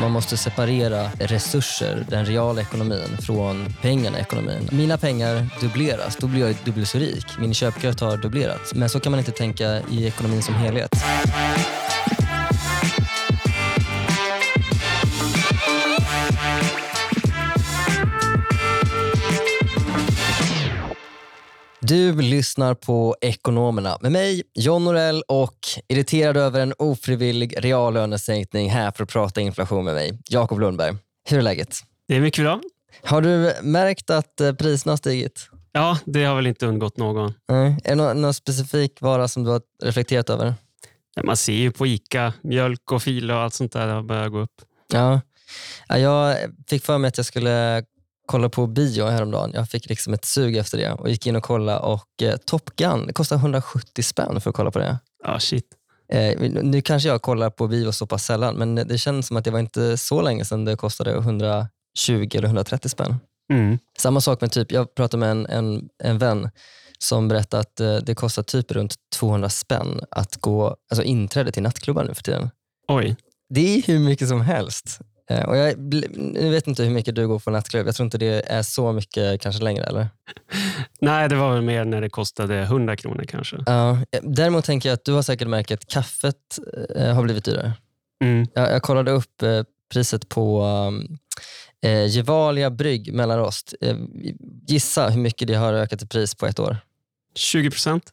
Man måste separera resurser, den reala ekonomin, från pengarna i ekonomin. Mina pengar dubbleras, då blir jag dubbelt så rik. Min köpkraft har dubblerats. Men så kan man inte tänka i ekonomin som helhet. Du lyssnar på Ekonomerna med mig, John Norell och irriterad över en ofrivillig reallönesänkning här för att prata inflation med mig, Jakob Lundberg. Hur är läget? Det är mycket bra. Har du märkt att eh, priserna har stigit? Ja, det har väl inte undgått någon. Nej. Är det någon, någon specifik vara som du har reflekterat över? Man ser ju på ICA, mjölk och fil och allt sånt där har börjat gå upp. Ja. ja, jag fick för mig att jag skulle kolla på bio häromdagen. Jag fick liksom ett sug efter det och gick in och kollade. Och, eh, Top Gun, det kostar 170 spänn för att kolla på det. Ja, shit. Eh, nu kanske jag kollar på bio så pass sällan, men det känns som att det var inte så länge sedan det kostade 120 eller 130 spänn. Mm. Samma sak med typ, jag pratade med en, en, en vän som berättade att eh, det kostar typ runt 200 spänn att gå alltså inträde till nattklubbar nu för tiden. Oj. Det är hur mycket som helst. Eh, och jag, jag vet inte hur mycket du går på nattklubb. Jag tror inte det är så mycket kanske längre. eller? Nej, det var väl mer när det kostade 100 kronor kanske. Ja, däremot tänker jag att du har säkert märkt att kaffet eh, har blivit dyrare. Mm. Jag, jag kollade upp eh, priset på um, eh, Gevalia brygg mellanrost. Eh, gissa hur mycket det har ökat i pris på ett år. 20 procent?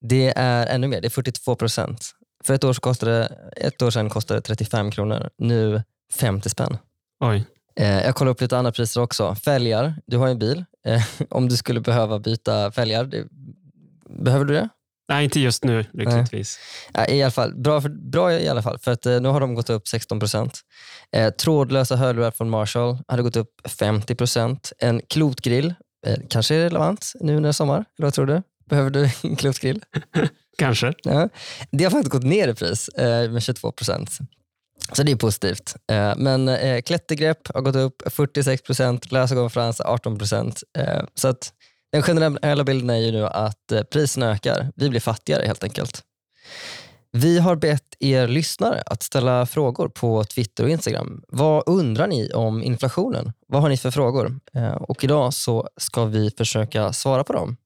Det är ännu mer, det är 42 procent. För ett år, kostade, ett år sedan kostade det 35 kronor, nu 50 spänn. Oj. Eh, jag kollade upp lite andra priser också. Fälgar, du har ju en bil. Eh, om du skulle behöva byta fälgar, behöver du det? Nej, inte just nu lyckligtvis. Ja, I alla fall, bra, för, bra i alla fall, för att eh, nu har de gått upp 16 procent. Trådlösa hörlurar från Marshall hade gått upp 50 procent. En klotgrill, kanske är relevant nu när det är sommar, eller vad tror du? Behöver du en klotgrill? Kanske. Ja. Det har faktiskt gått ner i pris med 22 procent. Så det är positivt. Eh, men eh, klättergrepp har gått upp 46 procent, lösa konferenser 18 procent. Eh, så att den generella bilden är ju nu att priserna ökar. Vi blir fattigare helt enkelt. Vi har bett er lyssnare att ställa frågor på Twitter och Instagram. Vad undrar ni om inflationen? Vad har ni för frågor? Och idag så ska vi försöka svara på dem.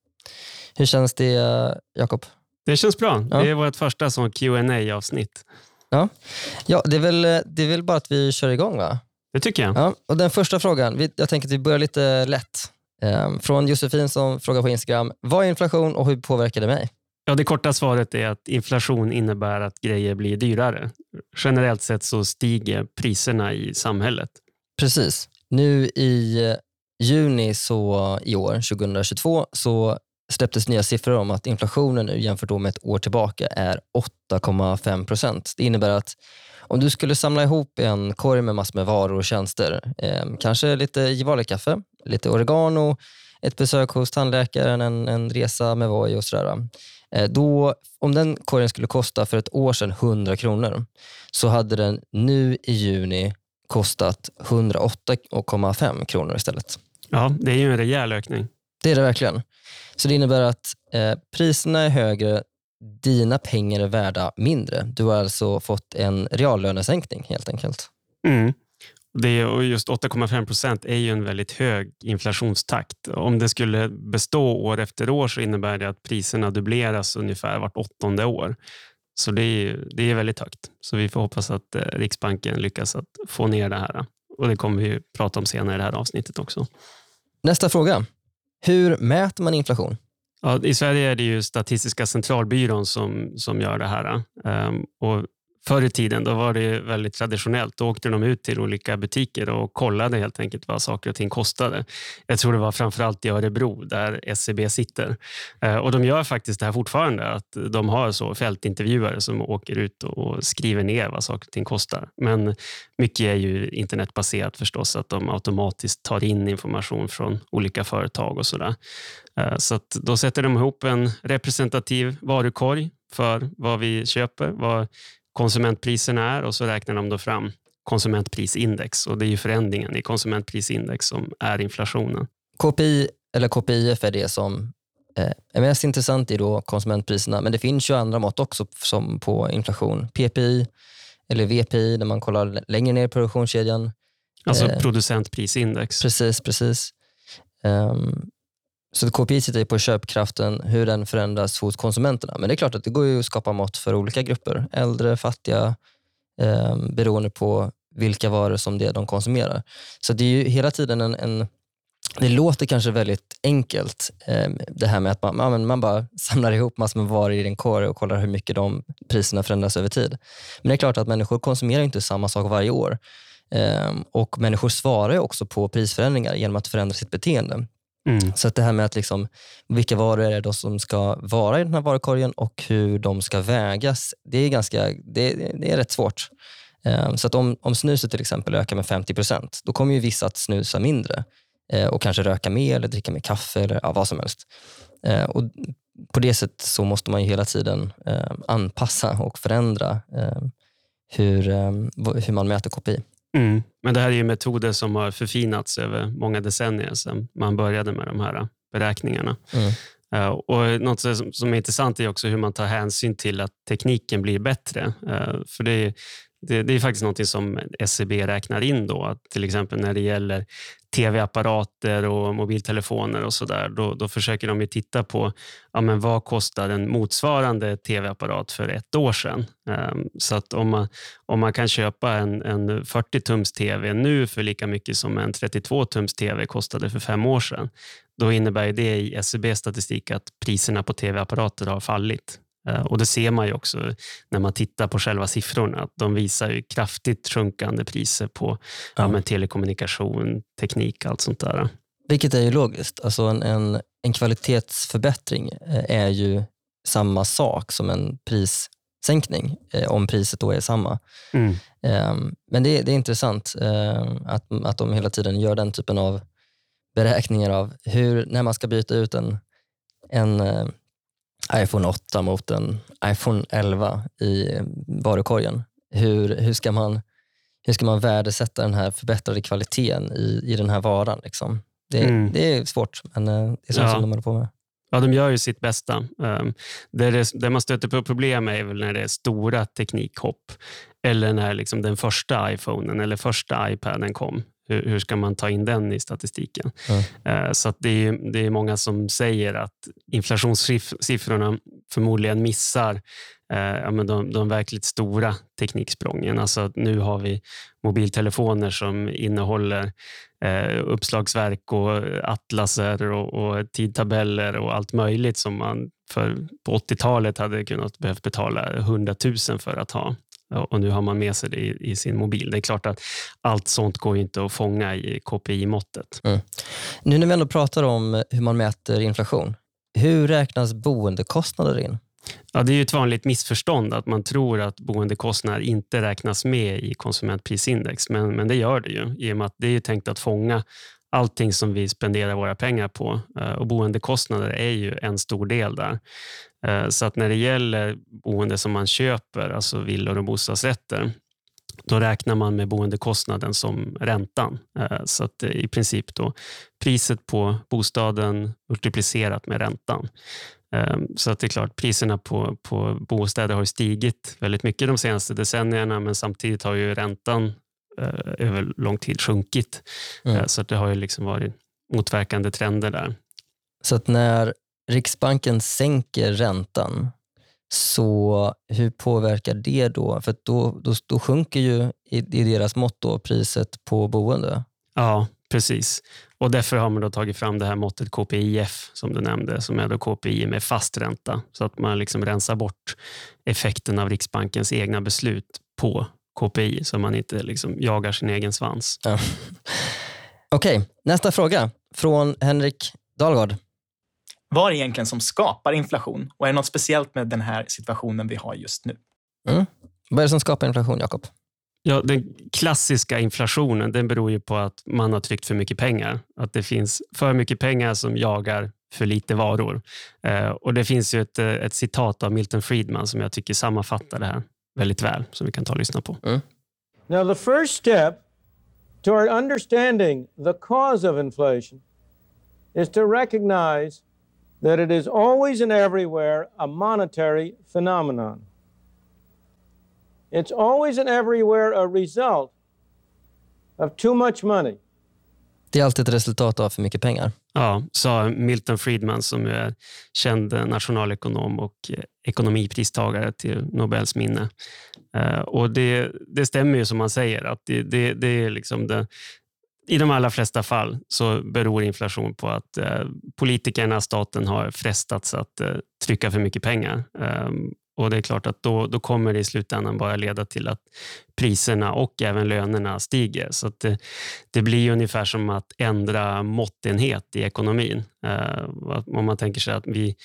Hur känns det, Jakob? Det känns bra. Ja. Det är vårt första qa avsnitt Ja, ja det, är väl, det är väl bara att vi kör igång va? Det tycker jag. Ja, och den första frågan, jag tänker att vi börjar lite lätt. Ehm, från Josefin som frågar på Instagram, vad är inflation och hur påverkar det mig? Ja, det korta svaret är att inflation innebär att grejer blir dyrare. Generellt sett så stiger priserna i samhället. Precis. Nu i eh, juni så, i år, 2022, så släpptes nya siffror om att inflationen nu jämfört med ett år tillbaka är 8,5 procent. Det innebär att om du skulle samla ihop en korg med massor med varor och tjänster, eh, kanske lite Gevalia-kaffe, lite oregano, ett besök hos tandläkaren, en, en resa med Voi och sådär. Eh, då, om den korgen skulle kosta för ett år sedan 100 kronor så hade den nu i juni kostat 108,5 kronor istället. Ja, det är ju en rejäl ökning. Det är det verkligen. Så det innebär att eh, priserna är högre, dina pengar är värda mindre. Du har alltså fått en reallönesänkning helt enkelt. Mm. Det, och just 8,5 procent är ju en väldigt hög inflationstakt. Om det skulle bestå år efter år så innebär det att priserna dubbleras ungefär vart åttonde år. Så det är, det är väldigt högt. Så vi får hoppas att eh, Riksbanken lyckas att få ner det här. Och Det kommer vi prata om senare i det här avsnittet också. Nästa fråga. Hur mäter man inflation? Ja, I Sverige är det ju Statistiska centralbyrån som, som gör det här. Um, och Förr i tiden då var det väldigt traditionellt. Då åkte de ut till olika butiker och kollade helt enkelt vad saker och ting kostade. Jag tror det var framförallt i Örebro där SCB sitter. Eh, och De gör faktiskt det här fortfarande. att De har så fältintervjuare som åker ut och skriver ner vad saker och ting kostar. Men mycket är ju internetbaserat förstås. Att de automatiskt tar in information från olika företag och sådär. Eh, så att då sätter de ihop en representativ varukorg för vad vi köper, vad konsumentpriserna är och så räknar de då fram konsumentprisindex och det är ju förändringen i konsumentprisindex som är inflationen. KPI eller KPIF är det som eh, är mest intressant i då konsumentpriserna, men det finns ju andra mått också som på inflation. PPI, eller VPI, där man kollar längre ner i produktionskedjan. Alltså eh, producentprisindex. Precis, precis. Så KPI sitter ju på köpkraften, hur den förändras hos konsumenterna. Men det är klart att det går att skapa mått för olika grupper. Äldre, fattiga, eh, beroende på vilka varor som det är de konsumerar. Så det är ju hela tiden en, en det låter kanske väldigt enkelt, eh, det här med att man, man, man bara samlar ihop massor med varor i din korg och kollar hur mycket de priserna förändras över tid. Men det är klart att människor konsumerar inte samma sak varje år. Eh, och Människor svarar också på prisförändringar genom att förändra sitt beteende. Mm. Så att det här med att liksom, vilka varor är det som ska vara i den här varukorgen och hur de ska vägas, det är, ganska, det, det är rätt svårt. Um, så att om, om snuset till exempel ökar med 50 procent, då kommer ju vissa att snusa mindre uh, och kanske röka mer eller dricka mer kaffe eller ja, vad som helst. Uh, och på det sättet så måste man ju hela tiden uh, anpassa och förändra hur, hur man mäter KPI. Mm. Men det här är ju metoder som har förfinats över många decennier sedan man började med de här beräkningarna. Mm. Uh, och något som är intressant är också hur man tar hänsyn till att tekniken blir bättre. Uh, för det är, det, det, är faktiskt något som SCB räknar in. Då, att till exempel när det gäller tv-apparater och mobiltelefoner och så där, då, då försöker de ju titta på ja, men vad kostar en motsvarande tv-apparat för ett år sedan. Um, så att om man, om man kan köpa en, en 40-tums tv nu för lika mycket som en 32-tums tv kostade för fem år sedan, då innebär det i SCB statistik att priserna på tv-apparater har fallit. Eh, och Det ser man ju också när man tittar på själva siffrorna. Att de visar ju kraftigt sjunkande priser på ja. Ja, telekommunikation, teknik, allt sånt där. Vilket är ju logiskt. Alltså en, en, en kvalitetsförbättring eh, är ju samma sak som en prissänkning, eh, om priset då är samma. Mm. Ehm, men det, det, är intressant att, att de hela tiden gör den typen av beräkningar av hur, när man ska byta ut en, en iPhone 8 mot en iPhone 11 i varukorgen. Hur, hur, ska man, hur ska man värdesätta den här förbättrade kvaliteten i, i den här varan? Liksom? Det, mm. det är svårt, men eh, det är sånt ja. som de håller på med. Ja, de gör ju sitt bästa. Um, det, det, det, man stöter på problem är väl när det är stora teknikhopp eller när liksom den första iPhonen eller första iPaden kom. Hur, hur, ska man ta in den i statistiken? Mm. Så det, är, det är många som säger att inflationssiffrorna förmodligen missar eh, ja, men de, de verkligt stora tekniksprången. Alltså nu har vi mobiltelefoner som innehåller eh, uppslagsverk och atlaser och, och, tidtabeller och allt möjligt som man för, på 80-talet hade kunnat behövt betala 100 000 för att ha och nu har man med sig det i, i, sin mobil. Det är klart att allt sånt går inte att fånga i KPI-måttet. Mm. Nu när vi ändå pratar om hur man mäter inflation, hur räknas boendekostnader in? Ja, det är ett vanligt missförstånd att man tror att boendekostnader inte räknas med i konsumentprisindex, men, men det gör det ju i och med att det är tänkt att fånga allting som vi spenderar våra pengar på eh, och boendekostnader är ju en stor del där. Eh, så att när det gäller boende som man köper, alltså villor och bostadsrätter, då räknar man med boendekostnaden som räntan. Eh, så att i princip då priset på bostaden multiplicerat med räntan. Så att det är klart, priserna på, på bostäder har stigit väldigt mycket de senaste decennierna, men samtidigt har ju räntan Eh, över lång tid sjunkit. Mm. Eh, så det har ju liksom varit motverkande trender där. Så att när Riksbanken sänker räntan, så hur påverkar det då? För då, då, då sjunker ju i, i deras mått då, priset på boende. Ja, precis. Och Därför har man då tagit fram det här måttet KPIF som du nämnde, som är då KPI med fast ränta. Så att man liksom rensar bort effekten av Riksbankens egna beslut på KPI så man inte liksom jagar sin egen svans. Ja. Okej, okay, nästa fråga från Henrik Dahlgård. Vad är det egentligen som skapar inflation? Och är det något speciellt med den här situationen vi har just nu? Mm. Vad är det som skapar inflation, Jakob? Ja, den klassiska inflationen den beror ju på att man har tryckt för mycket pengar. Att det finns för mycket pengar som jagar för lite varor. Eh, och Det finns ju ett, eh, ett citat av Milton Friedman som jag tycker sammanfattar det här väldigt väl som vi kan ta och lyssna på. Mm. Now the first step toward understanding the cause of inflation is to recognize that it is always and everywhere a monetary phenomenon. It's always and everywhere a result of too much money. Det är alltid ett resultat av för mycket pengar. Ja, sa Milton Friedman som är känd nationalekonom och ekonomipristagare till Nobels minne. Eh, och det, det stämmer ju som man säger, att det, det, det är liksom det, i de allra flesta fall så beror inflation på att eh, politikerna, staten har frestats att eh, trycka för mycket pengar. Um, och Det är klart att då, då kommer det i slutändan bara leda till att priserna och även lönerna stiger. Så det, det, blir ungefär som att ändra måttenhet i ekonomin. Uh, om man tänker sig att vi,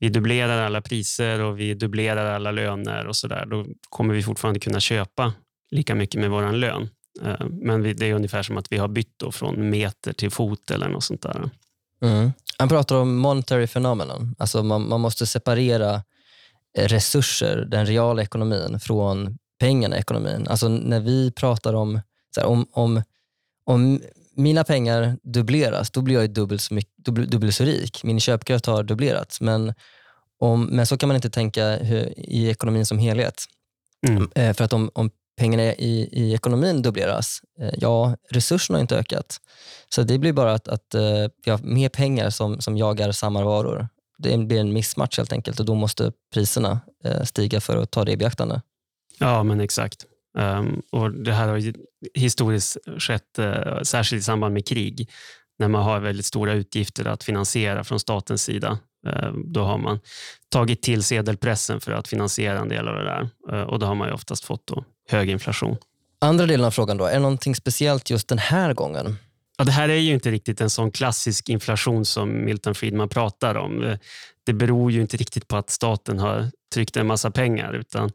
vi dubblerar alla priser och vi dubblerar alla löner och så där, då kommer vi fortfarande kunna köpa lika mycket med vår lön. Uh, men det är ungefär som att vi har bytt från meter till fot eller något sånt där. Mm. Han pratar om monetary phenomenon. Alltså man, man måste separera resurser, den reala ekonomin, från pengarna i ekonomin. Alltså när vi pratar om, här, om, om, om mina pengar dubbleras, då blir jag dubbelt så, mycket, dubbelt, dubbelt så rik. Min köpkraft har dubblerats. Men, om, men så kan man inte tänka hur, i ekonomin som helhet. Mm. Eh, för att om, om pengarna i, i ekonomin dubbleras, eh, ja, resurserna har inte ökat. Så det blir bara att, att eh, vi har mer pengar som, som jagar samma varor det blir en missmatch helt enkelt och då måste priserna eh, stiga för att ta det i beaktande. Ja, men exakt. Um, och Det här har historiskt skett, uh, särskilt i samband med krig, när man har väldigt stora utgifter att finansiera från statens sida. Uh, då har man tagit till sedelpressen för att finansiera en del av det där uh, och då har man oftast fått hög inflation. Andra delen av frågan då, är det någonting speciellt just den här gången? Ja, det här är ju inte riktigt en sån klassisk inflation som Milton Friedman pratar om. Det beror ju inte riktigt på att staten har tryckt en massa pengar utan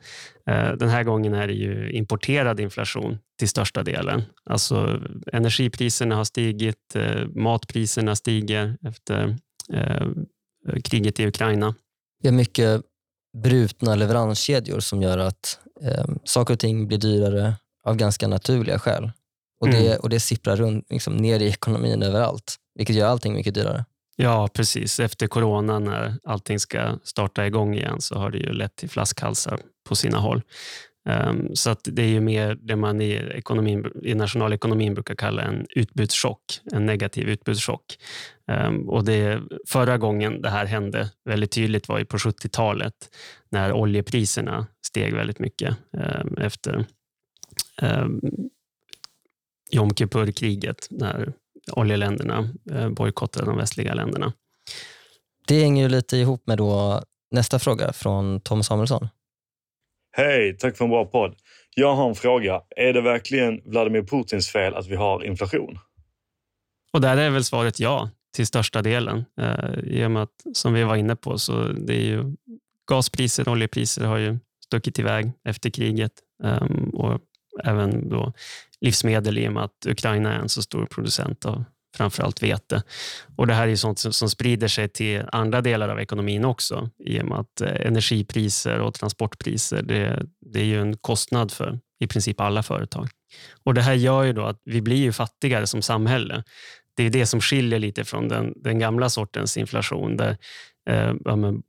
eh, den här gången är det ju importerad inflation till största delen. Alltså energipriserna har stigit, eh, matpriserna stiger efter eh, kriget i Ukraina. Vi har mycket brutna leveranskedjor som gör att eh, saker och ting blir dyrare av ganska naturliga skäl. Och det, mm. och det sipprar runt, liksom, ner i ekonomin överallt, vilket gör allting mycket dyrare. Ja, precis. Efter corona när allting ska starta igång igen så har det ju lett till flaskhalsar på sina håll. Um, så att det är ju mer det man i, ekonomin, i nationalekonomin brukar kalla en utbudschock, en negativ utbudschock. Um, ehm, och det, förra gången det här hände väldigt tydligt var ju på 70-talet när oljepriserna steg väldigt mycket um, efter Jom Kippur-kriget när oljeländerna eh, bojkottade de västliga länderna. Det hänger ju lite ihop med då nästa fråga från Tom Samuelsson. Hej, tack för en bra podd. Jag har en fråga. Är det verkligen Vladimir Putins fel att vi har inflation? Och där är väl svaret ja, till största delen. Eh, I och med att, som vi var inne på, så det är ju gaspriser och oljepriser har ju stuckit iväg efter kriget. eh, och även då livsmedel i och med att Ukraina är en så stor producent av framförallt vete. Och det här är sånt som, som, sprider sig till andra delar av ekonomin också i och med att eh, energipriser och transportpriser det, det, är ju en kostnad för i princip alla företag. Och Det här gör ju då att vi blir ju fattigare som samhälle. Det är det som skiljer lite från den, den gamla sortens inflation där eh,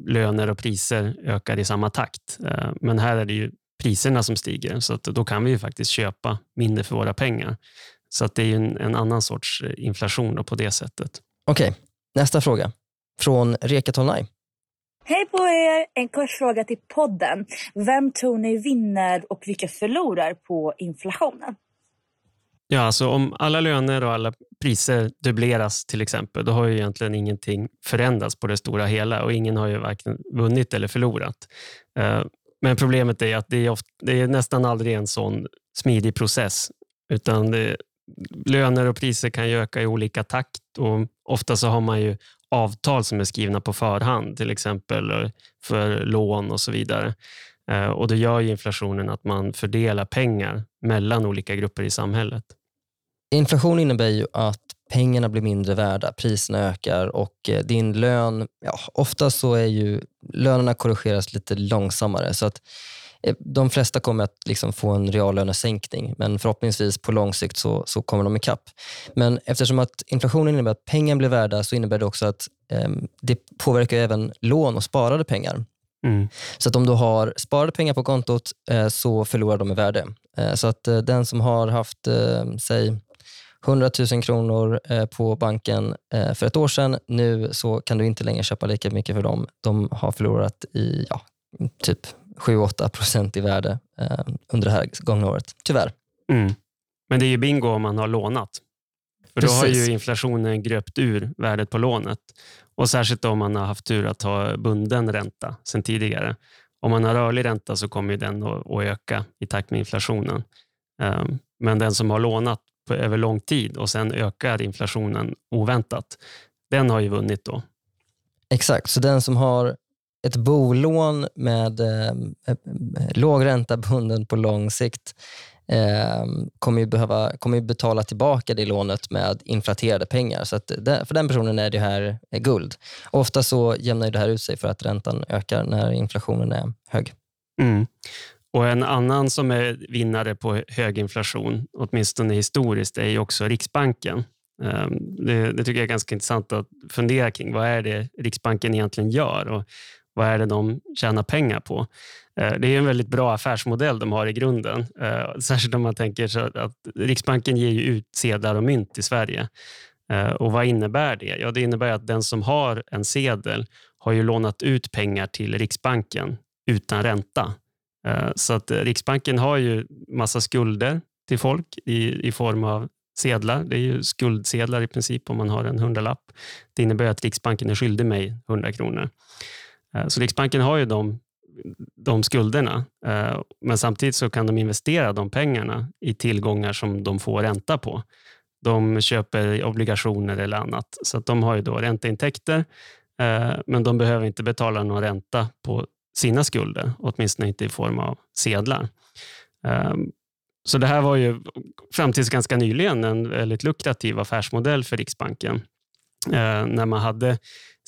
löner och priser ökar i samma takt. Eh, men här är det ju priserna som stiger. Så då kan vi ju faktiskt köpa mindre för våra pengar. Så att det är en, en annan sorts eh, inflation på det sättet. Okej, okay. nästa fråga. Från Reka Tolnaj. Hej på er! En kort fråga till podden. Vem tror ni vinner och vilka förlorar på inflationen? Ja, alltså om alla löner och alla priser dubbleras till exempel, då har ju egentligen ingenting förändrats på det stora hela och ingen har ju varken vunnit eller förlorat. Eh, men problemet är att det är, ofta, det är nästan aldrig en sån smidig process. Utan det, löner och priser kan ju öka i olika takt och ofta så har man ju avtal som är skrivna på förhand, till exempel för lån och så vidare. Eh, och Det gör ju inflationen att man fördelar pengar mellan olika grupper i samhället. Inflation innebär ju att pengarna blir mindre värda, priserna ökar och eh, din lön, ja, ofta så är ju lönerna korrigeras lite långsammare. Så att de flesta kommer att liksom få en reallönesänkning, men förhoppningsvis på lång sikt så, så kommer de ikapp. Men eftersom att inflationen innebär att pengar blir värda så innebär det också att eh, det påverkar även lån och sparade pengar. Mm. Så att om du har sparade pengar på kontot eh, så förlorar de i värde. Eh, så att eh, den som har haft, eh, säg 100 000 kronor eh, på banken eh, för ett år sedan, nu så kan du inte längre köpa lika mycket för dem. De har förlorat i ja, typ 7-8 procent i värde eh, under det här gångna året, tyvärr. Mm. Men det är ju bingo om man har lånat. För då har Precis. ju inflationen gröpt ur värdet på lånet. Och Särskilt om man har haft tur att ha bunden ränta sedan tidigare. Om man har rörlig ränta så kommer ju den att, att öka i takt med inflationen. Ehm, Men den som har lånat på, över lång tid och sen ökar inflationen oväntat, den har ju vunnit då. Exakt, så den som har ett bolån med eh, eh, eh, låg ränta bunden på lång sikt eh, kommer, ju behöva, kommer ju betala tillbaka det lånet med inflaterade pengar. Så att det, för den personen är det här är guld. Ofta så jämnar ju det här ut sig för att räntan ökar när inflationen är hög. Mm. Och En annan som är vinnare på hög inflation, åtminstone historiskt, är ju också Riksbanken. Ehm, det, det tycker jag är ganska intressant att fundera kring. Vad är det Riksbanken egentligen gör och vad är det de tjänar pengar på? Eh, det är en väldigt bra affärsmodell de har i grunden. Eh, särskilt om man tänker så att Riksbanken ger ju ut sedlar och mynt i Sverige. Eh, och Vad innebär det? Ja, det innebär att den som har en sedel har ju lånat ut pengar till Riksbanken utan ränta. Så att Riksbanken har ju massa skulder till folk i, i form av sedlar. Det är ju skuldsedlar i princip om man har en hundralapp. Det innebär att Riksbanken är skyldig mig 100 kronor. Eh, så Riksbanken har ju de, de skulderna, eh, men samtidigt så kan de investera de pengarna i tillgångar som de får ränta på. De köper obligationer eller annat, så att de har ju då ränteintäkter, eh, men de behöver inte betala någon ränta på sina skulder, åtminstone inte i form av sedlar. Ehm, så det här var ju fram tills ganska nyligen en väldigt lukrativ affärsmodell för Riksbanken. När man hade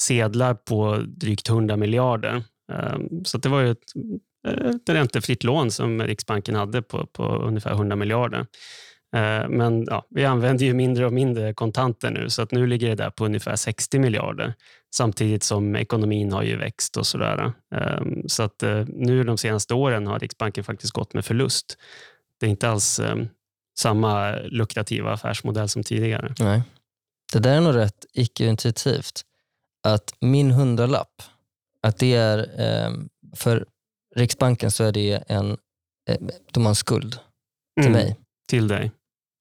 sedlar på drygt 100 miljarder. Ehm, så det var ju ett, ett räntefritt lån som Riksbanken hade på, på ungefär 100 miljarder. Ehm, men ja, vi använder ju mindre och mindre kontanter nu, så att nu ligger det där på ungefär 60 miljarder. Samtidigt som ekonomin har ju växt och sådär. Ehm, så att eh, nu de senaste åren har Riksbanken faktiskt gått med förlust. Det är inte alls samma lukrativa affärsmodell som tidigare. Nej. Det där är nog rätt icke-intuitivt. Att min hundralapp, att det är, eh, för Riksbanken så är det en, eh, de har en skuld till Mm, mig. Till dig.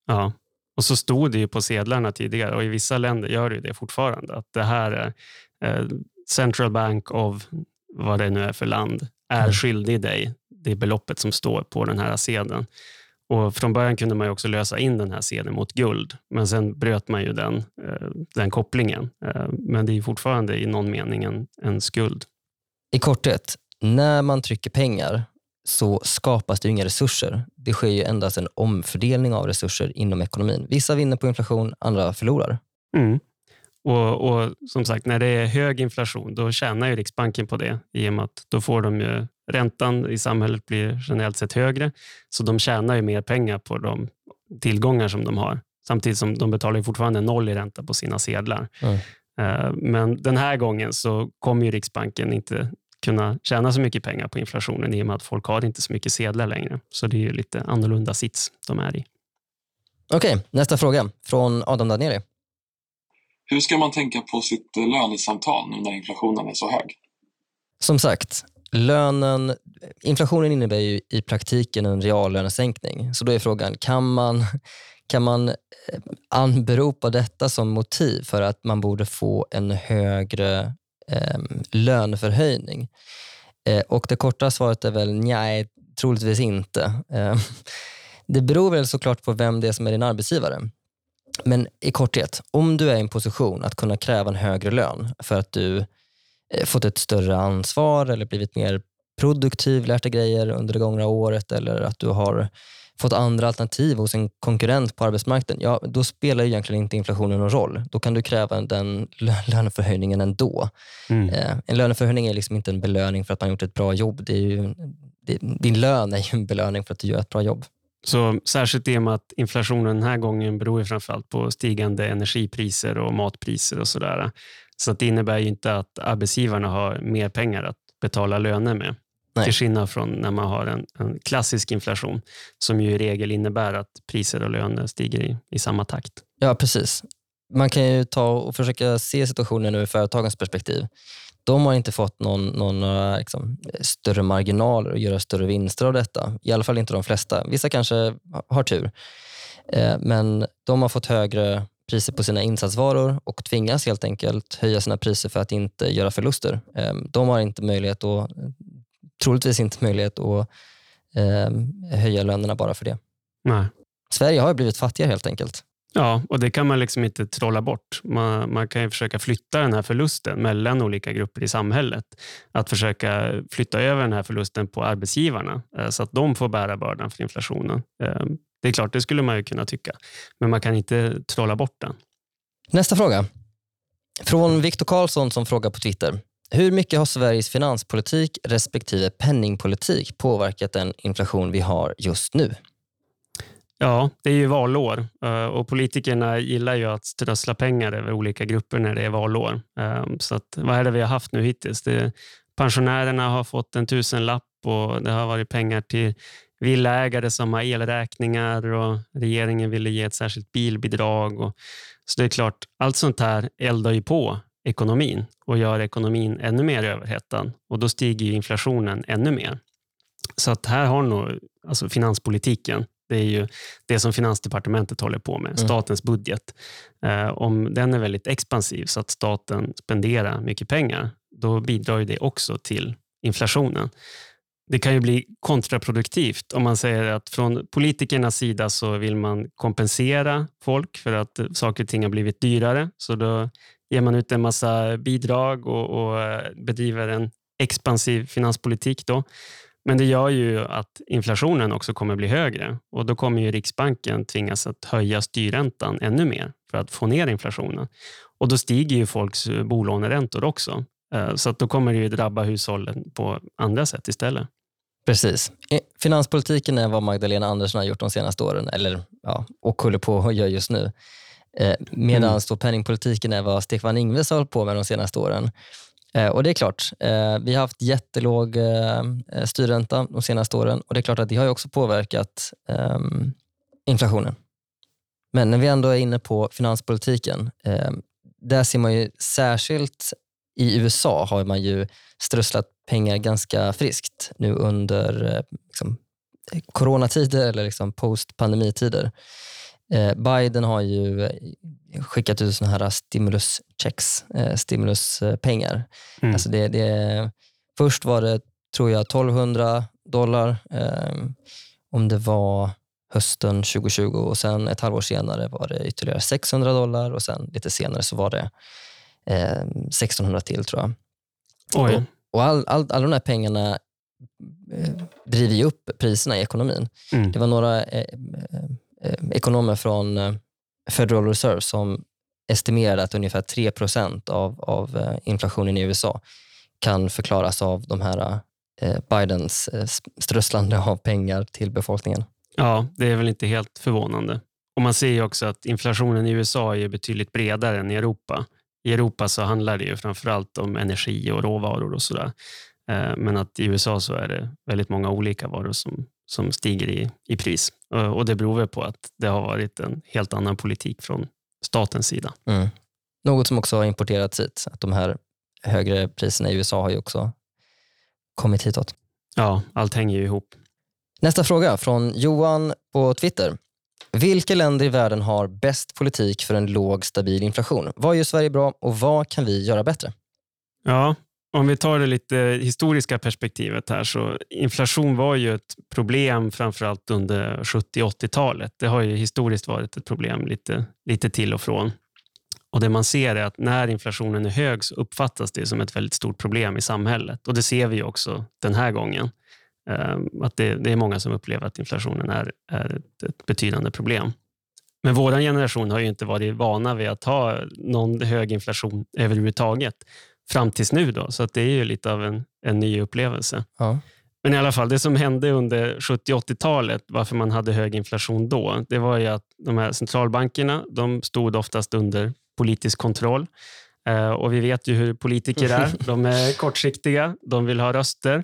Ja. Och så stod det ju på sedlarna tidigare och i vissa länder gör det ju det fortfarande. Att det här är eh, Central Bank of vad det nu är för land är Mm. skyldig dig det beloppet som står på den här sedeln. Och från början kunde man också lösa in den här sedeln mot guld, men sen bröt man ju den, eh, den kopplingen. Eh, Men det är fortfarande i någon mening en, en skuld. I korthet, när man trycker pengar så skapas det inga resurser. Det sker ju endast en omfördelning av resurser inom ekonomin. Vissa vinner på inflation, andra förlorar. Mm. Och, och som sagt, när det är hög inflation, då tjänar ju Riksbanken på det i och med att då får de ju, räntan i samhället blir generellt sett högre, så de tjänar ju mer pengar på de tillgångar som de har. Samtidigt som de betalar ju fortfarande noll i ränta på sina sedlar. Mm. Men den här gången så kommer ju Riksbanken inte kunna tjäna så mycket pengar på inflationen i och med att folk har inte så mycket sedlar längre. Så det är ju lite annorlunda sits de är i. Okej, nästa fråga från Adam Danieli. Hur ska man tänka på sitt eh, lönesamtal nu när inflationen är så hög? Som sagt, lönen, inflationen innebär ju i praktiken en reallönesänkning. Så då är frågan, kan man, kan man eh, anberopa detta som motiv för att man borde få en högre eh, löneförhöjning? Eh, och det korta svaret är väl nej, troligtvis inte. Eh, det beror väl såklart på vem det är som är din arbetsgivare. Men i korthet, om du är i en position att kunna kräva en högre lön för att du fått ett större ansvar eller blivit mer produktiv, lärt dig grejer under det gångna året eller att du har fått andra alternativ hos en konkurrent på arbetsmarknaden, ja, då spelar ju egentligen inte inflationen någon roll. Då kan du kräva den lö- löneförhöjningen ändå. Mm. Eh, en löneförhöjning är liksom inte en belöning för att man gjort ett bra jobb. Det är ju, det, din lön är ju en belöning för att du gör ett bra jobb. Så särskilt i och med att inflationen den här gången beror ju framförallt på stigande energipriser och matpriser och sådär. Så det innebär ju inte att arbetsgivarna har mer pengar att betala löner med. Nej. Till skillnad från när man har en, en klassisk inflation som ju i regel innebär att priser och löner stiger i, i samma takt. Ja, precis. Man kan ju ta och försöka se situationen ur företagens perspektiv. De har inte fått någon, någon några, liksom, större marginaler och göra större vinster av detta. I alla fall inte de flesta. Vissa kanske ha- har tur. Eh, men de har fått högre priser på sina insatsvaror och tvingas helt enkelt höja sina priser för att inte göra förluster. Eh, de har inte möjlighet att, troligtvis inte möjlighet att eh, höja lönerna bara för det. Nej. Sverige har ju blivit fattigare helt enkelt. Ja, och det kan man liksom inte trolla bort. Man, man kan ju försöka flytta den här förlusten mellan olika grupper i samhället. Att försöka flytta över den här förlusten på arbetsgivarna eh, så att de får bära bördan för inflationen. Det är klart, det skulle man ju kunna tycka. Men man kan inte trolla bort den. Nästa fråga. Från Viktor Karlsson som frågar på Twitter. Hur mycket har Sveriges finanspolitik respektive penningpolitik påverkat den inflation vi har just nu? Ja, det är ju valår eh, och politikerna gillar ju att strössla pengar över olika grupper när det är valår. Eh, Så att, vad är det vi har haft nu hittills? Det, pensionärerna har fått en tusenlapp och det har varit pengar till villaägare som har elräkningar och regeringen ville ge ett särskilt bilbidrag. Och, så det är klart, allt sånt här eldar ju på ekonomin och gör ekonomin ännu mer överhettad och då stiger inflationen ännu mer. Så att här har nog alltså finanspolitiken det är ju det som Finansdepartementet håller på med, Mm. statens budget. Eh, om den är väldigt expansiv så att staten spenderar mycket pengar, då bidrar ju det också till inflationen. Det kan ju bli kontraproduktivt om man säger att från politikernas sida så vill man kompensera folk för att saker och ting har blivit dyrare. Så då ger man ut en massa bidrag och, och eh, bedriver en expansiv finanspolitik. Då. Men det gör ju att inflationen också kommer bli högre och då kommer ju Riksbanken tvingas att höja styrräntan ännu mer för att få ner inflationen. Och då stiger ju folks eh, bolåneräntor också. Eh, Så att då kommer det ju drabba hushållen på andra sätt istället. Precis. Finanspolitiken är vad Magdalena Andersson har gjort de senaste åren, eller ja, och håller på att göra just nu. Eh, Medan Mm. då penningpolitiken är vad Stefan Ingves har hållit på med de senaste åren. Eh, Och det är klart, vi har haft jättelåg styrränta de senaste åren och det är klart att det har också påverkat ehm, inflationen. Men när vi ändå är inne på finanspolitiken, eh, där ser man ju särskilt i USA har man ju strösslat pengar ganska friskt nu under eh, liksom, eh, coronatider eller liksom post-pandemitider. Eh, Biden har ju skickat ut såna här stimuluschecks, stimuluspengar. Mm. Alltså det, det, först var det, tror jag, 1200 dollar om det var hösten 2020 och sen ett halvår senare var det ytterligare 600 dollar och sen lite senare så var det eh, 1600 till tror jag. Oj. Och, och all, all, alla de här pengarna eh, driver ju upp priserna i ekonomin. Mm. Det var några eh, eh, ekonomer från eh, Federal Reserve som estimerade att ungefär 3 av, av eh, inflationen i USA kan förklaras av de här eh, Bidens eh, strösslande av pengar till befolkningen. Ja, det är väl inte helt förvånande. Och Man ser ju också att inflationen i USA är betydligt bredare än i Europa. I Europa så handlar det ju framförallt om energi och råvaror och sådär. Eh, Men att i USA så är det väldigt många olika varor som, som stiger i, i pris. Eh, Och Det beror väl på att det har varit en helt annan politik från statens sida. Mm. Något som också har importerats hit. Att de här högre priserna i USA har ju också kommit hitåt. Ja, allt hänger ju ihop. Nästa fråga från Johan på Twitter. Vilka länder i världen har bäst politik för en låg stabil inflation? Vad gör Sverige bra och vad kan vi göra bättre? Ja, om vi tar det lite historiska perspektivet här så inflation var ju ett problem framförallt under 70 80-talet. Det har ju historiskt varit ett problem lite, lite till och från. Och Det man ser är att när inflationen är hög så uppfattas det som ett väldigt stort problem i samhället. Och Det ser vi också den här gången. Eh, Att det, det är många som upplever att inflationen är, är ett, ett betydande problem. Men vår generation har ju inte varit vana vid att ha någon hög inflation överhuvudtaget fram tills nu. Då, så att det är ju lite av en, en ny upplevelse. Ja. Men i alla fall, det som hände under 70-80-talet, varför man hade hög inflation då, det var ju att de här centralbankerna de stod oftast under politisk kontroll. Eh, och vi vet ju hur politiker är. De är kortsiktiga, de vill ha röster.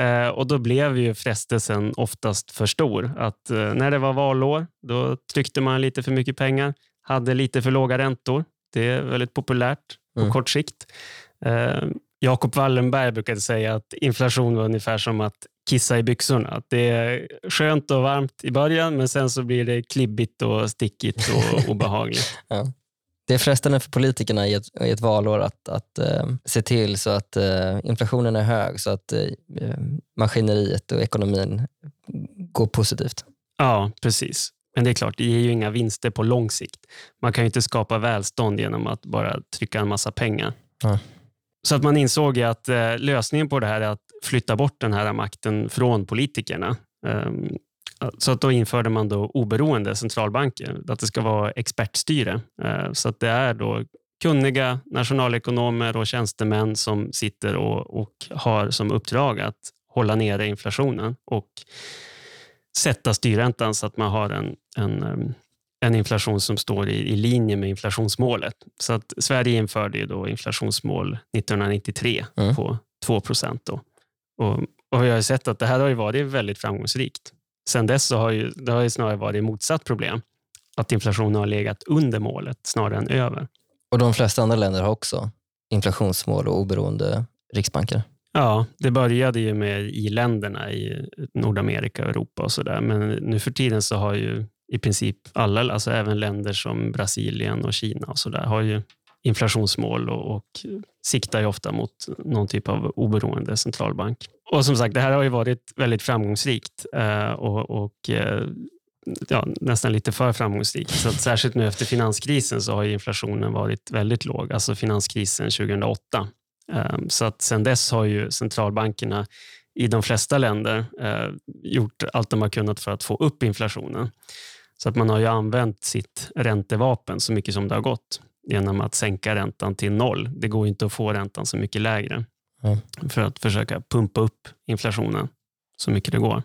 Eh, och då blev ju frestelsen oftast för stor. Att eh, när det var valår, då tryckte man lite för mycket pengar, hade lite för låga räntor. Det är väldigt populärt på Mm. kort sikt. Eh, Jakob Wallenberg brukade säga att inflation var ungefär som att kissa i byxorna. Att det är skönt och varmt i början, men sen så blir det klibbigt och stickigt och obehagligt. Det är frestande för politikerna i ett, i ett valår att, att eh, se till så att eh, inflationen är hög så att eh, maskineriet och ekonomin går positivt. Ja, precis. Men det är klart, det ger ju inga vinster på lång sikt. Man kan ju inte skapa välstånd genom att bara trycka en massa pengar. Ja. Så att man insåg att eh, lösningen på det här är att flytta bort den här makten från politikerna. Ehm, så att då införde man då oberoende centralbanker, att det ska vara expertstyre. Eh, så att det är då kunniga nationalekonomer och tjänstemän som sitter och, och har som uppdrag att hålla nere inflationen och sätta styrräntan så att man har en, en, em, en inflation som står i, i linje med inflationsmålet. Så att Sverige införde då inflationsmål 1993 Mm. på 2 procent. Och, och vi har sett att det här har varit väldigt framgångsrikt. Sen dess så har ju, det har ju snarare varit motsatt problem. Att inflationen har legat under målet snarare än över. Och de flesta andra länder har också inflationsmål och oberoende riksbanker. Ja, det började ju med i-länderna i Nordamerika och Europa och sådär. Men nu för tiden så har ju i princip alla, alltså även länder som Brasilien och Kina och sådär, har ju inflationsmål och, och siktar ju ofta mot någon typ av oberoende centralbank. Och som sagt, det här har ju varit väldigt framgångsrikt eh, och, och eh, ja, nästan lite för framgångsrikt. Så att särskilt nu efter finanskrisen så har ju inflationen varit väldigt låg, alltså finanskrisen 2008. Eh, så att sen dess har ju centralbankerna i de flesta länder gjort allt de har kunnat för att få upp inflationen. Så att man har ju använt sitt räntevapen så mycket som det har gått genom att sänka räntan till noll. Det går inte att få räntan så mycket lägre Mm. för att försöka pumpa upp inflationen så mycket det går.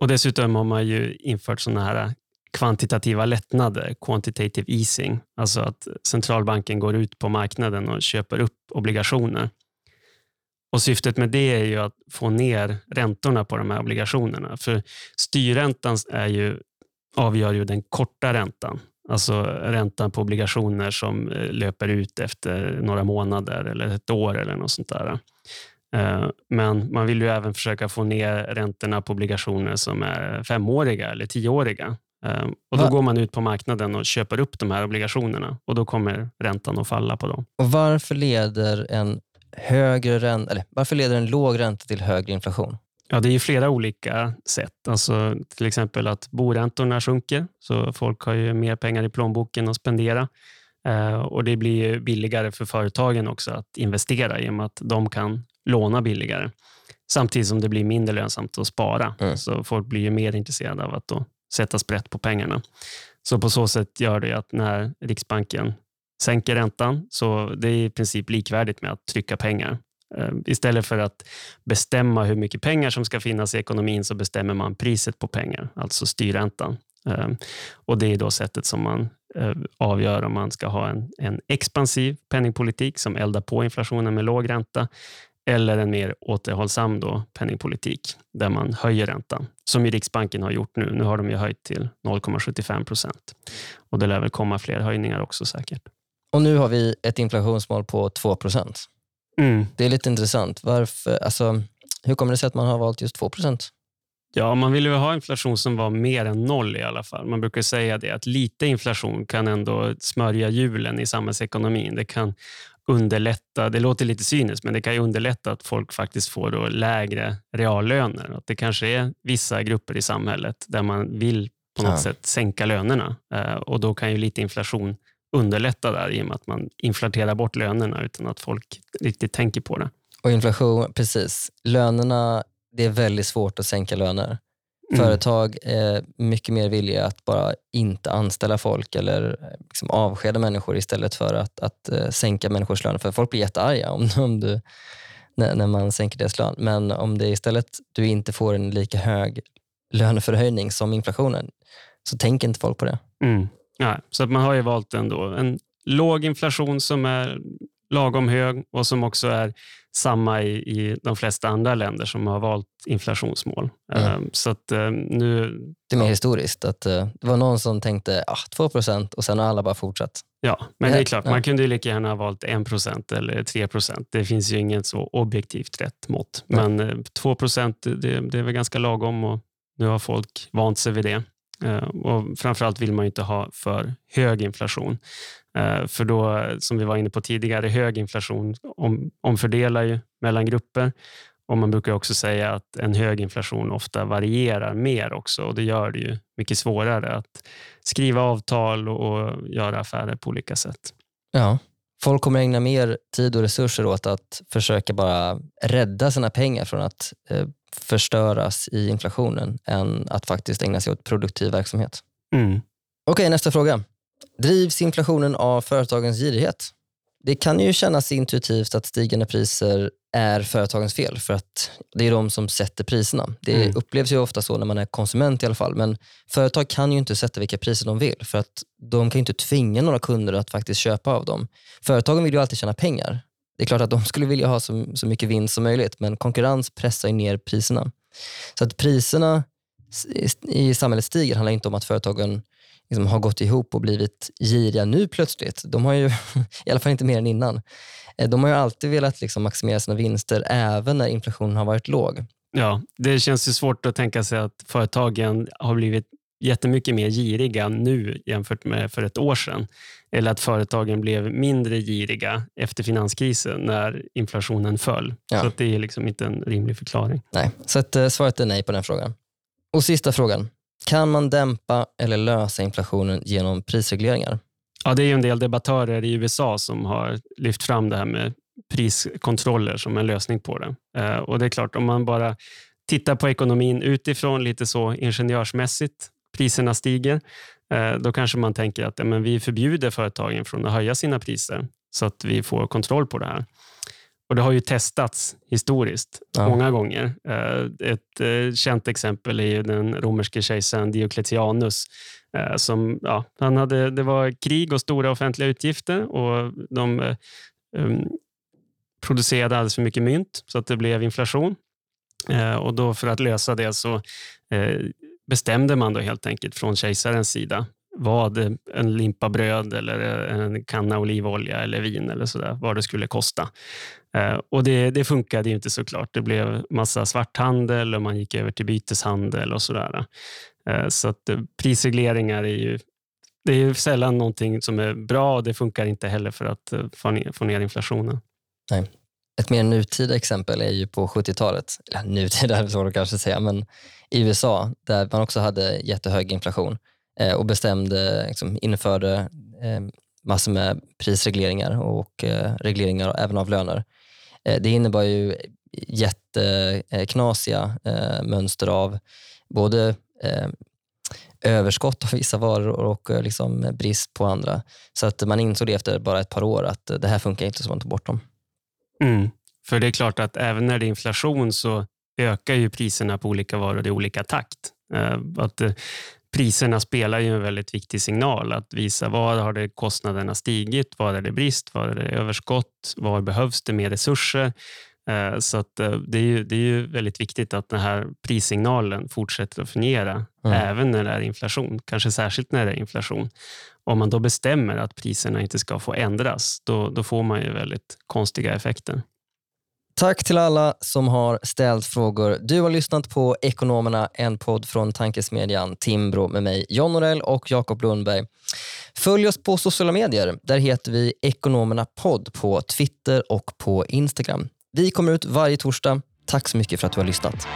Och Dessutom har man ju infört sådana här kvantitativa lättnader, quantitative easing. Alltså att centralbanken går ut på marknaden och köper upp obligationer. Och Syftet med det är ju att få ner räntorna på de här obligationerna. För styrräntan är ju, avgör ju den korta räntan. Alltså räntan på obligationer som eh, löper ut efter några månader eller ett år eller något sånt där. Eh, Men man vill ju även försöka få ner räntorna på obligationer som är femåriga eller tioåriga. Eh, Och då går man ut på marknaden och köper upp de här obligationerna och då kommer räntan att falla på dem. Och varför leder en högre ränta, eller varför leder en låg ränta till högre inflation? Ja, det är ju flera olika sätt. Alltså, till exempel att boräntorna sjunker, så folk har ju mer pengar i plånboken att spendera. Eh, och Det blir billigare för företagen också att investera i och med att de kan låna billigare. Samtidigt som det blir mindre lönsamt att spara. Mm. Så folk blir ju mer intresserade av att sätta sprätt på pengarna. Så på så sätt gör det att när Riksbanken sänker räntan, så det är i princip likvärdigt med att trycka pengar. Eh, Istället för att bestämma hur mycket pengar som ska finnas i ekonomin så bestämmer man priset på pengar, alltså styrräntan. Eh, Och Det är då sättet som man eh, avgör om man ska ha en, en expansiv penningpolitik som eldar på inflationen med låg ränta eller en mer återhållsam då, penningpolitik där man höjer räntan, som ju Riksbanken har gjort nu. Nu har de ju höjt till 0,75 procent och det lär väl komma fler höjningar också säkert. Och nu har vi ett inflationsmål på 2 Mm. Det är lite intressant. Varför, alltså, hur kommer det sig att man har valt just 2% Ja, man vill ju ha inflation som var mer än noll i alla fall. Man brukar säga det, att lite inflation kan ändå smörja hjulen i samhällsekonomin. Det kan underlätta, det låter lite cyniskt, men det kan ju underlätta att folk faktiskt får då lägre reallöner. Att det kanske är vissa grupper i samhället där man vill på något Ja. sätt sänka lönerna Eh, och då kan ju lite inflation underlätta där i och med att man inflaterar bort lönerna utan att folk riktigt tänker på det. Och inflation, precis. Lönerna, det är väldigt svårt att sänka löner. Mm. Företag är mycket mer villiga att bara inte anställa folk eller eh, liksom avskeda människor istället för att, att eh, sänka människors löner. För folk blir jättearga om, om du, när, när man sänker deras lön. Men om det istället du inte får en lika hög löneförhöjning som inflationen så tänker inte folk på det. Mm. Ja, så att man har ju valt ändå en låg inflation som är lagom hög och som också är samma i, i de flesta andra länder som har valt inflationsmål. Mm. Eh, Så att eh, nu, Det är mer historiskt. Att, eh, det var någon som tänkte ah, 2% och sen har alla bara fortsatt. ja, men det är Ja, klart, man kunde lika gärna ha valt 1% eller 3% Det finns ju inget så objektivt rätt mått. Men eh, 2 det, det är väl ganska lagom och nu har folk vant sig vid det. Eh, Och framförallt vill man ju inte ha för hög inflation. Eh, För då, som vi var inne på tidigare, hög inflation om, omfördelar ju mellan grupper. Och Man brukar också säga att en hög inflation ofta varierar mer också och det gör det ju mycket svårare att skriva avtal och, och göra affärer på olika sätt. Ja. Folk kommer ägna mer tid och resurser åt att försöka bara rädda sina pengar från att eh, förstöras i inflationen än att faktiskt ägna sig åt produktiv verksamhet. Mm. Okej, nästa fråga. Drivs inflationen av företagens girighet? Det kan ju kännas intuitivt att stigande priser är företagens fel för att det är de som sätter priserna. Det Mm. upplevs ju ofta så när man är konsument i alla fall. Men företag kan ju inte sätta vilka priser de vill för att de kan ju inte tvinga några kunder att faktiskt köpa av dem. Företagen vill ju alltid tjäna pengar. Det är klart att de skulle vilja ha så, så mycket vinst som möjligt men konkurrens pressar ju ner priserna. Så att priserna i, samhället stiger handlar inte om att företagen liksom har gått ihop och blivit giriga nu plötsligt. De har ju, i alla fall inte mer än innan. Eh, De har ju alltid velat liksom maximera sina vinster även när inflationen har varit låg. Ja, det känns ju svårt att tänka sig att företagen har blivit jättemycket mer giriga nu jämfört med för ett år sedan. Eller att företagen blev mindre giriga efter finanskrisen när inflationen föll. Ja. Så det är liksom inte en rimlig förklaring. Nej, så att, eh, svaret är nej på den frågan. Och sista frågan. Kan man dämpa eller lösa inflationen genom prisregleringar? Ja, det är ju en del debattörer i USA som har lyft fram det här med priskontroller som en lösning på det. Eh, och det är klart, om man bara tittar på ekonomin utifrån lite så ingenjörsmässigt, priserna stiger, eh, då kanske man tänker att ja, men vi förbjuder företagen från att höja sina priser så att vi får kontroll på det här. Och Det har ju testats historiskt Ja. många gånger. Eh, Ett eh, känt exempel är den romerske kejsaren Diocletianus. eh, Som, ja, han hade, det var krig och stora offentliga utgifter och de um, producerade alldeles för mycket mynt så att det blev inflation. Och då För att lösa det så bestämde man då helt enkelt från kejsarens sida vad eh, en limpa bröd eller eh, en kanna olivolja eller vin eller så där, vad det skulle kosta. Eh, och det, det funkade ju inte såklart. Det blev massa svarthandel och man gick över till byteshandel och sådär. Så att prisregleringar är ju det är ju sällan någonting som är bra och det funkar inte heller för att få ner, få ner inflationen. Ett mer nutida exempel är ju på 70-talet. Eller nutida är det svårt att kanske säga, men i USA där man också hade jättehög inflation Eh, och bestämde, liksom, införde eh, massor med prisregleringar och eh, regleringar även av löner. Eh, det innebar ju jätteknasiga eh, mönster av både eh, överskott av vissa varor och eh, liksom brist på andra. Så att man insåg det efter bara ett par år att det här funkar inte så man tog bort dem. Mm. För det är klart att även när det är inflation så ökar ju priserna på olika varor i olika takt. Eh, att priserna spelar ju en väldigt viktig signal att visa var har det kostnaderna stigit, var är det brist, var är det överskott, var behövs det mer resurser. Eh, Så att eh, det är, ju, det är ju väldigt viktigt att den här prissignalen fortsätter att fungera Mm. även när det är inflation, kanske särskilt när det är inflation. Om man då bestämmer att priserna inte ska få ändras, då, då får man ju väldigt konstiga effekter. Tack till alla som har ställt frågor. Du har lyssnat på Ekonomerna, en podd från tankesmedjan Timbro med mig, John Norell och Jakob Lundberg. Följ oss på sociala medier. Där heter vi Ekonomerna podd på Twitter och på Instagram. Vi kommer ut varje torsdag. Tack så mycket för att du har lyssnat.